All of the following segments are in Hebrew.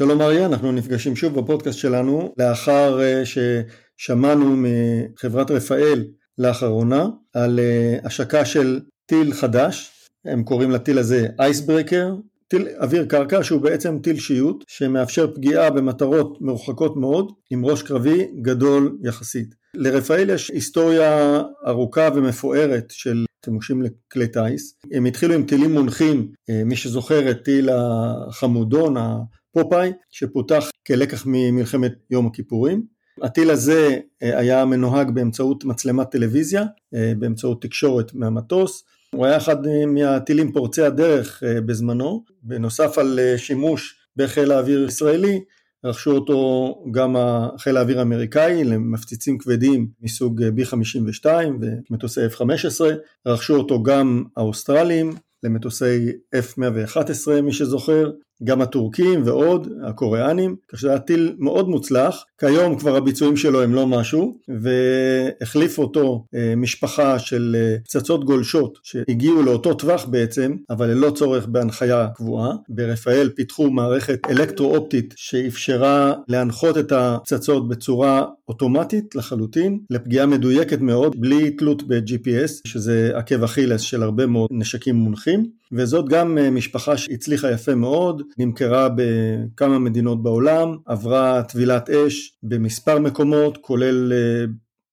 שלום אריה, אנחנו נפגשים שוב בפודקאסט שלנו לאחר אה, ששמענו מחברת רפאל לאחרונה על אה, השקה של טיל חדש, הם קוראים לטיל הזה אייסברקר, טיל אוויר קרקע שהוא בעצם טיל שיוט שמאפשר פגיעה במטרות מרוחקות מאוד עם ראש קרבי גדול יחסית. לרפאל יש היסטוריה ארוכה ומפוארת של שימושים לכלי טיס. הם התחילו עם טילים מונחים, אה, מי שזוכר את טיל החמודון, הפופאי, שפותח כלקח ממלחמת יום הכיפורים. הטיל הזה אה, היה מנוהג באמצעות מצלמת טלוויזיה, אה, באמצעות תקשורת מהמטוס. הוא היה אחד מהטילים פורצי הדרך בזמנו, בנוסף על שימוש בחיל האוויר הישראלי, רכשו אותו גם חיל האוויר האמריקאי למפציצים כבדים מסוג B-52 ומטוסי F-15, רכשו אותו גם האוסטרלים למטוסי F-111 מי שזוכר, גם הטורקים ועוד, הקוריאנים, כך שזה היה טיל מאוד מוצלח, כיום כבר הביצועים שלו הם לא משהו, והחליף אותו אה, משפחה של אה, פצצות גולשות שהגיעו לאותו טווח בעצם, אבל ללא צורך בהנחיה קבועה. ברפאל פיתחו מערכת אלקטרו-אופטית שאפשרה להנחות את הפצצות בצורה אוטומטית לחלוטין, לפגיעה מדויקת מאוד, בלי תלות ב-GPS, שזה עקב אכילס של הרבה מאוד נשקים מונחים. וזאת גם אה, משפחה שהצליחה יפה מאוד, נמכרה בכמה מדינות בעולם, עברה טבילת אש במספר מקומות, כולל אה,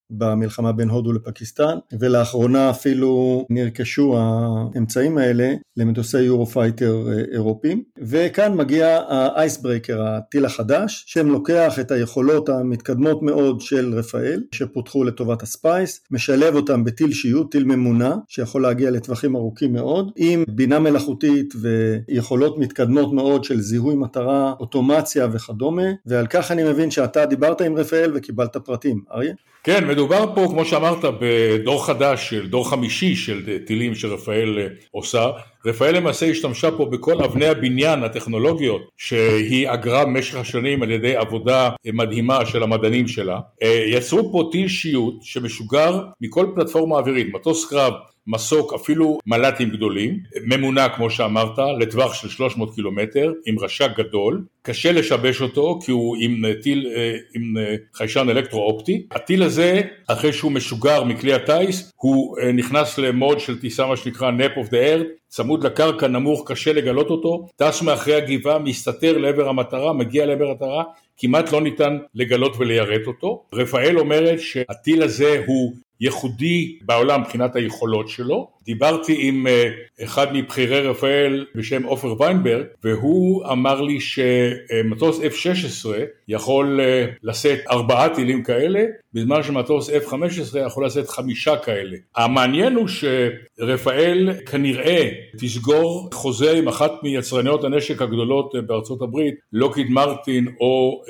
במלחמה בין הודו לפקיסטן ולאחרונה אפילו נרכשו האמצעים האלה למטוסי יורופייטר אה, אירופים וכאן מגיע האייסברקר הטיל החדש שלוקח את היכולות המתקדמות מאוד של רפאל שפותחו לטובת הספייס משלב אותם בטיל שיוט טיל ממונע שיכול להגיע לטווחים ארוכים מאוד עם בינה מלאכותית ויכולות מתקדמות מאוד של זיהוי מטרה אוטומציה וכדומה ועל כך אני מבין שאתה דיברת עם רפאל וקיבלת פרטים אריה? כן, מדובר פה, כמו שאמרת, בדור חדש, של דור חמישי של טילים שרפאל אה, עושה. רפאל למעשה השתמשה פה בכל אבני הבניין הטכנולוגיות שהיא אגרה במשך השנים על ידי עבודה מדהימה של המדענים שלה. אה, יצרו פה טיל שיוט שמשוגר מכל פלטפורמה אווירית, מטוס קרב מסוק אפילו מל"טים גדולים, ממונע כמו שאמרת לטווח של 300 קילומטר עם רש"ק גדול, קשה לשבש אותו כי הוא עם טיל, אה, עם אה, חיישן אלקטרו-אופטי. הטיל הזה אחרי שהוא משוגר מכלי הטיס הוא אה, נכנס למוד של טיסה מה שנקרא nap of the air, צמוד לקרקע נמוך קשה לגלות אותו, טס מאחרי הגבעה, מסתתר לעבר המטרה, מגיע לעבר המטרה, כמעט לא ניתן לגלות וליירט אותו. רפאל אומרת שהטיל הזה הוא ייחודי בעולם מבחינת היכולות שלו. דיברתי עם אה, אחד מבכירי רפאל בשם עופר ויינברג והוא אמר לי שמטוס F-16 יכול אה, לשאת ארבעה טילים כאלה בזמן שמטוס F-15 יכול לשאת חמישה כאלה. המעניין הוא שרפאל כנראה תסגור חוזה עם אחת מיצרניות הנשק הגדולות אה, בארצות הברית, לוקיד מרטין או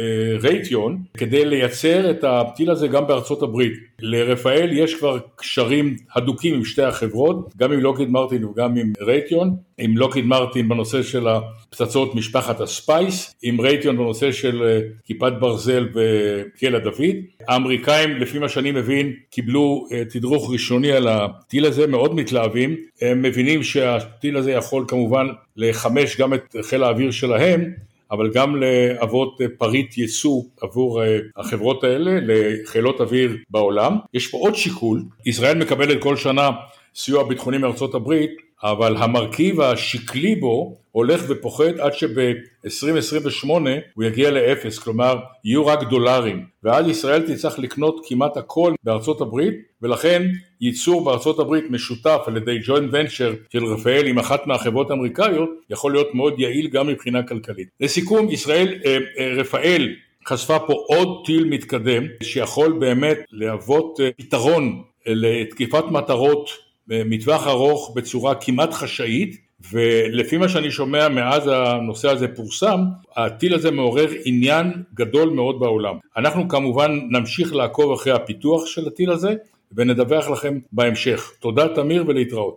רייטיון, כדי לייצר את הטיל הזה גם בארצות הברית. לרפאל יש כבר קשרים הדוקים עם שתי החברות, גם עם לוקיד מרטין וגם עם רייטיון, עם לוקיד מרטין בנושא של הפצצות משפחת הספייס, עם רייטיון בנושא של אה, כיפת ברזל וקלע דוד. האמריקאים לפי מה שאני מבין קיבלו אה, תדרוך ראשוני על הטיל הזה, מאוד מתלהבים, הם מבינים שהטיל הזה יכול כמובן לחמש גם את חיל האוויר שלהם אבל גם להוות פריט ייצוא עבור אה, החברות האלה לחילות אוויר בעולם. יש פה עוד שיקול, ישראל מקבלת כל שנה סיוע ביטחוני מארצות הברית, אבל המרכיב השקלי בו הולך ופוחת עד שב-2028 הוא יגיע לאפס, כלומר יהיו רק דולרים, ואז ישראל תצטרך לקנות כמעט הכל בארצות הברית, ולכן ייצור בארצות הברית משותף על ידי ג'וינט ונצ'ר של רפאל עם אחת מהחברות האמריקאיות, יכול להיות מאוד יעיל גם מבחינה כלכלית. לסיכום, ישראל, אה, אה, רפאל חשפה פה עוד טיל מתקדם שיכול באמת להוות אה, פתרון לתקיפת מטרות מטווח ארוך בצורה כמעט חשאית ולפי מה שאני שומע מאז הנושא הזה פורסם, הטיל הזה מעורר עניין גדול מאוד בעולם. אנחנו כמובן נמשיך לעקוב אחרי הפיתוח של הטיל הזה ונדווח לכם בהמשך. תודה תמיר ולהתראות.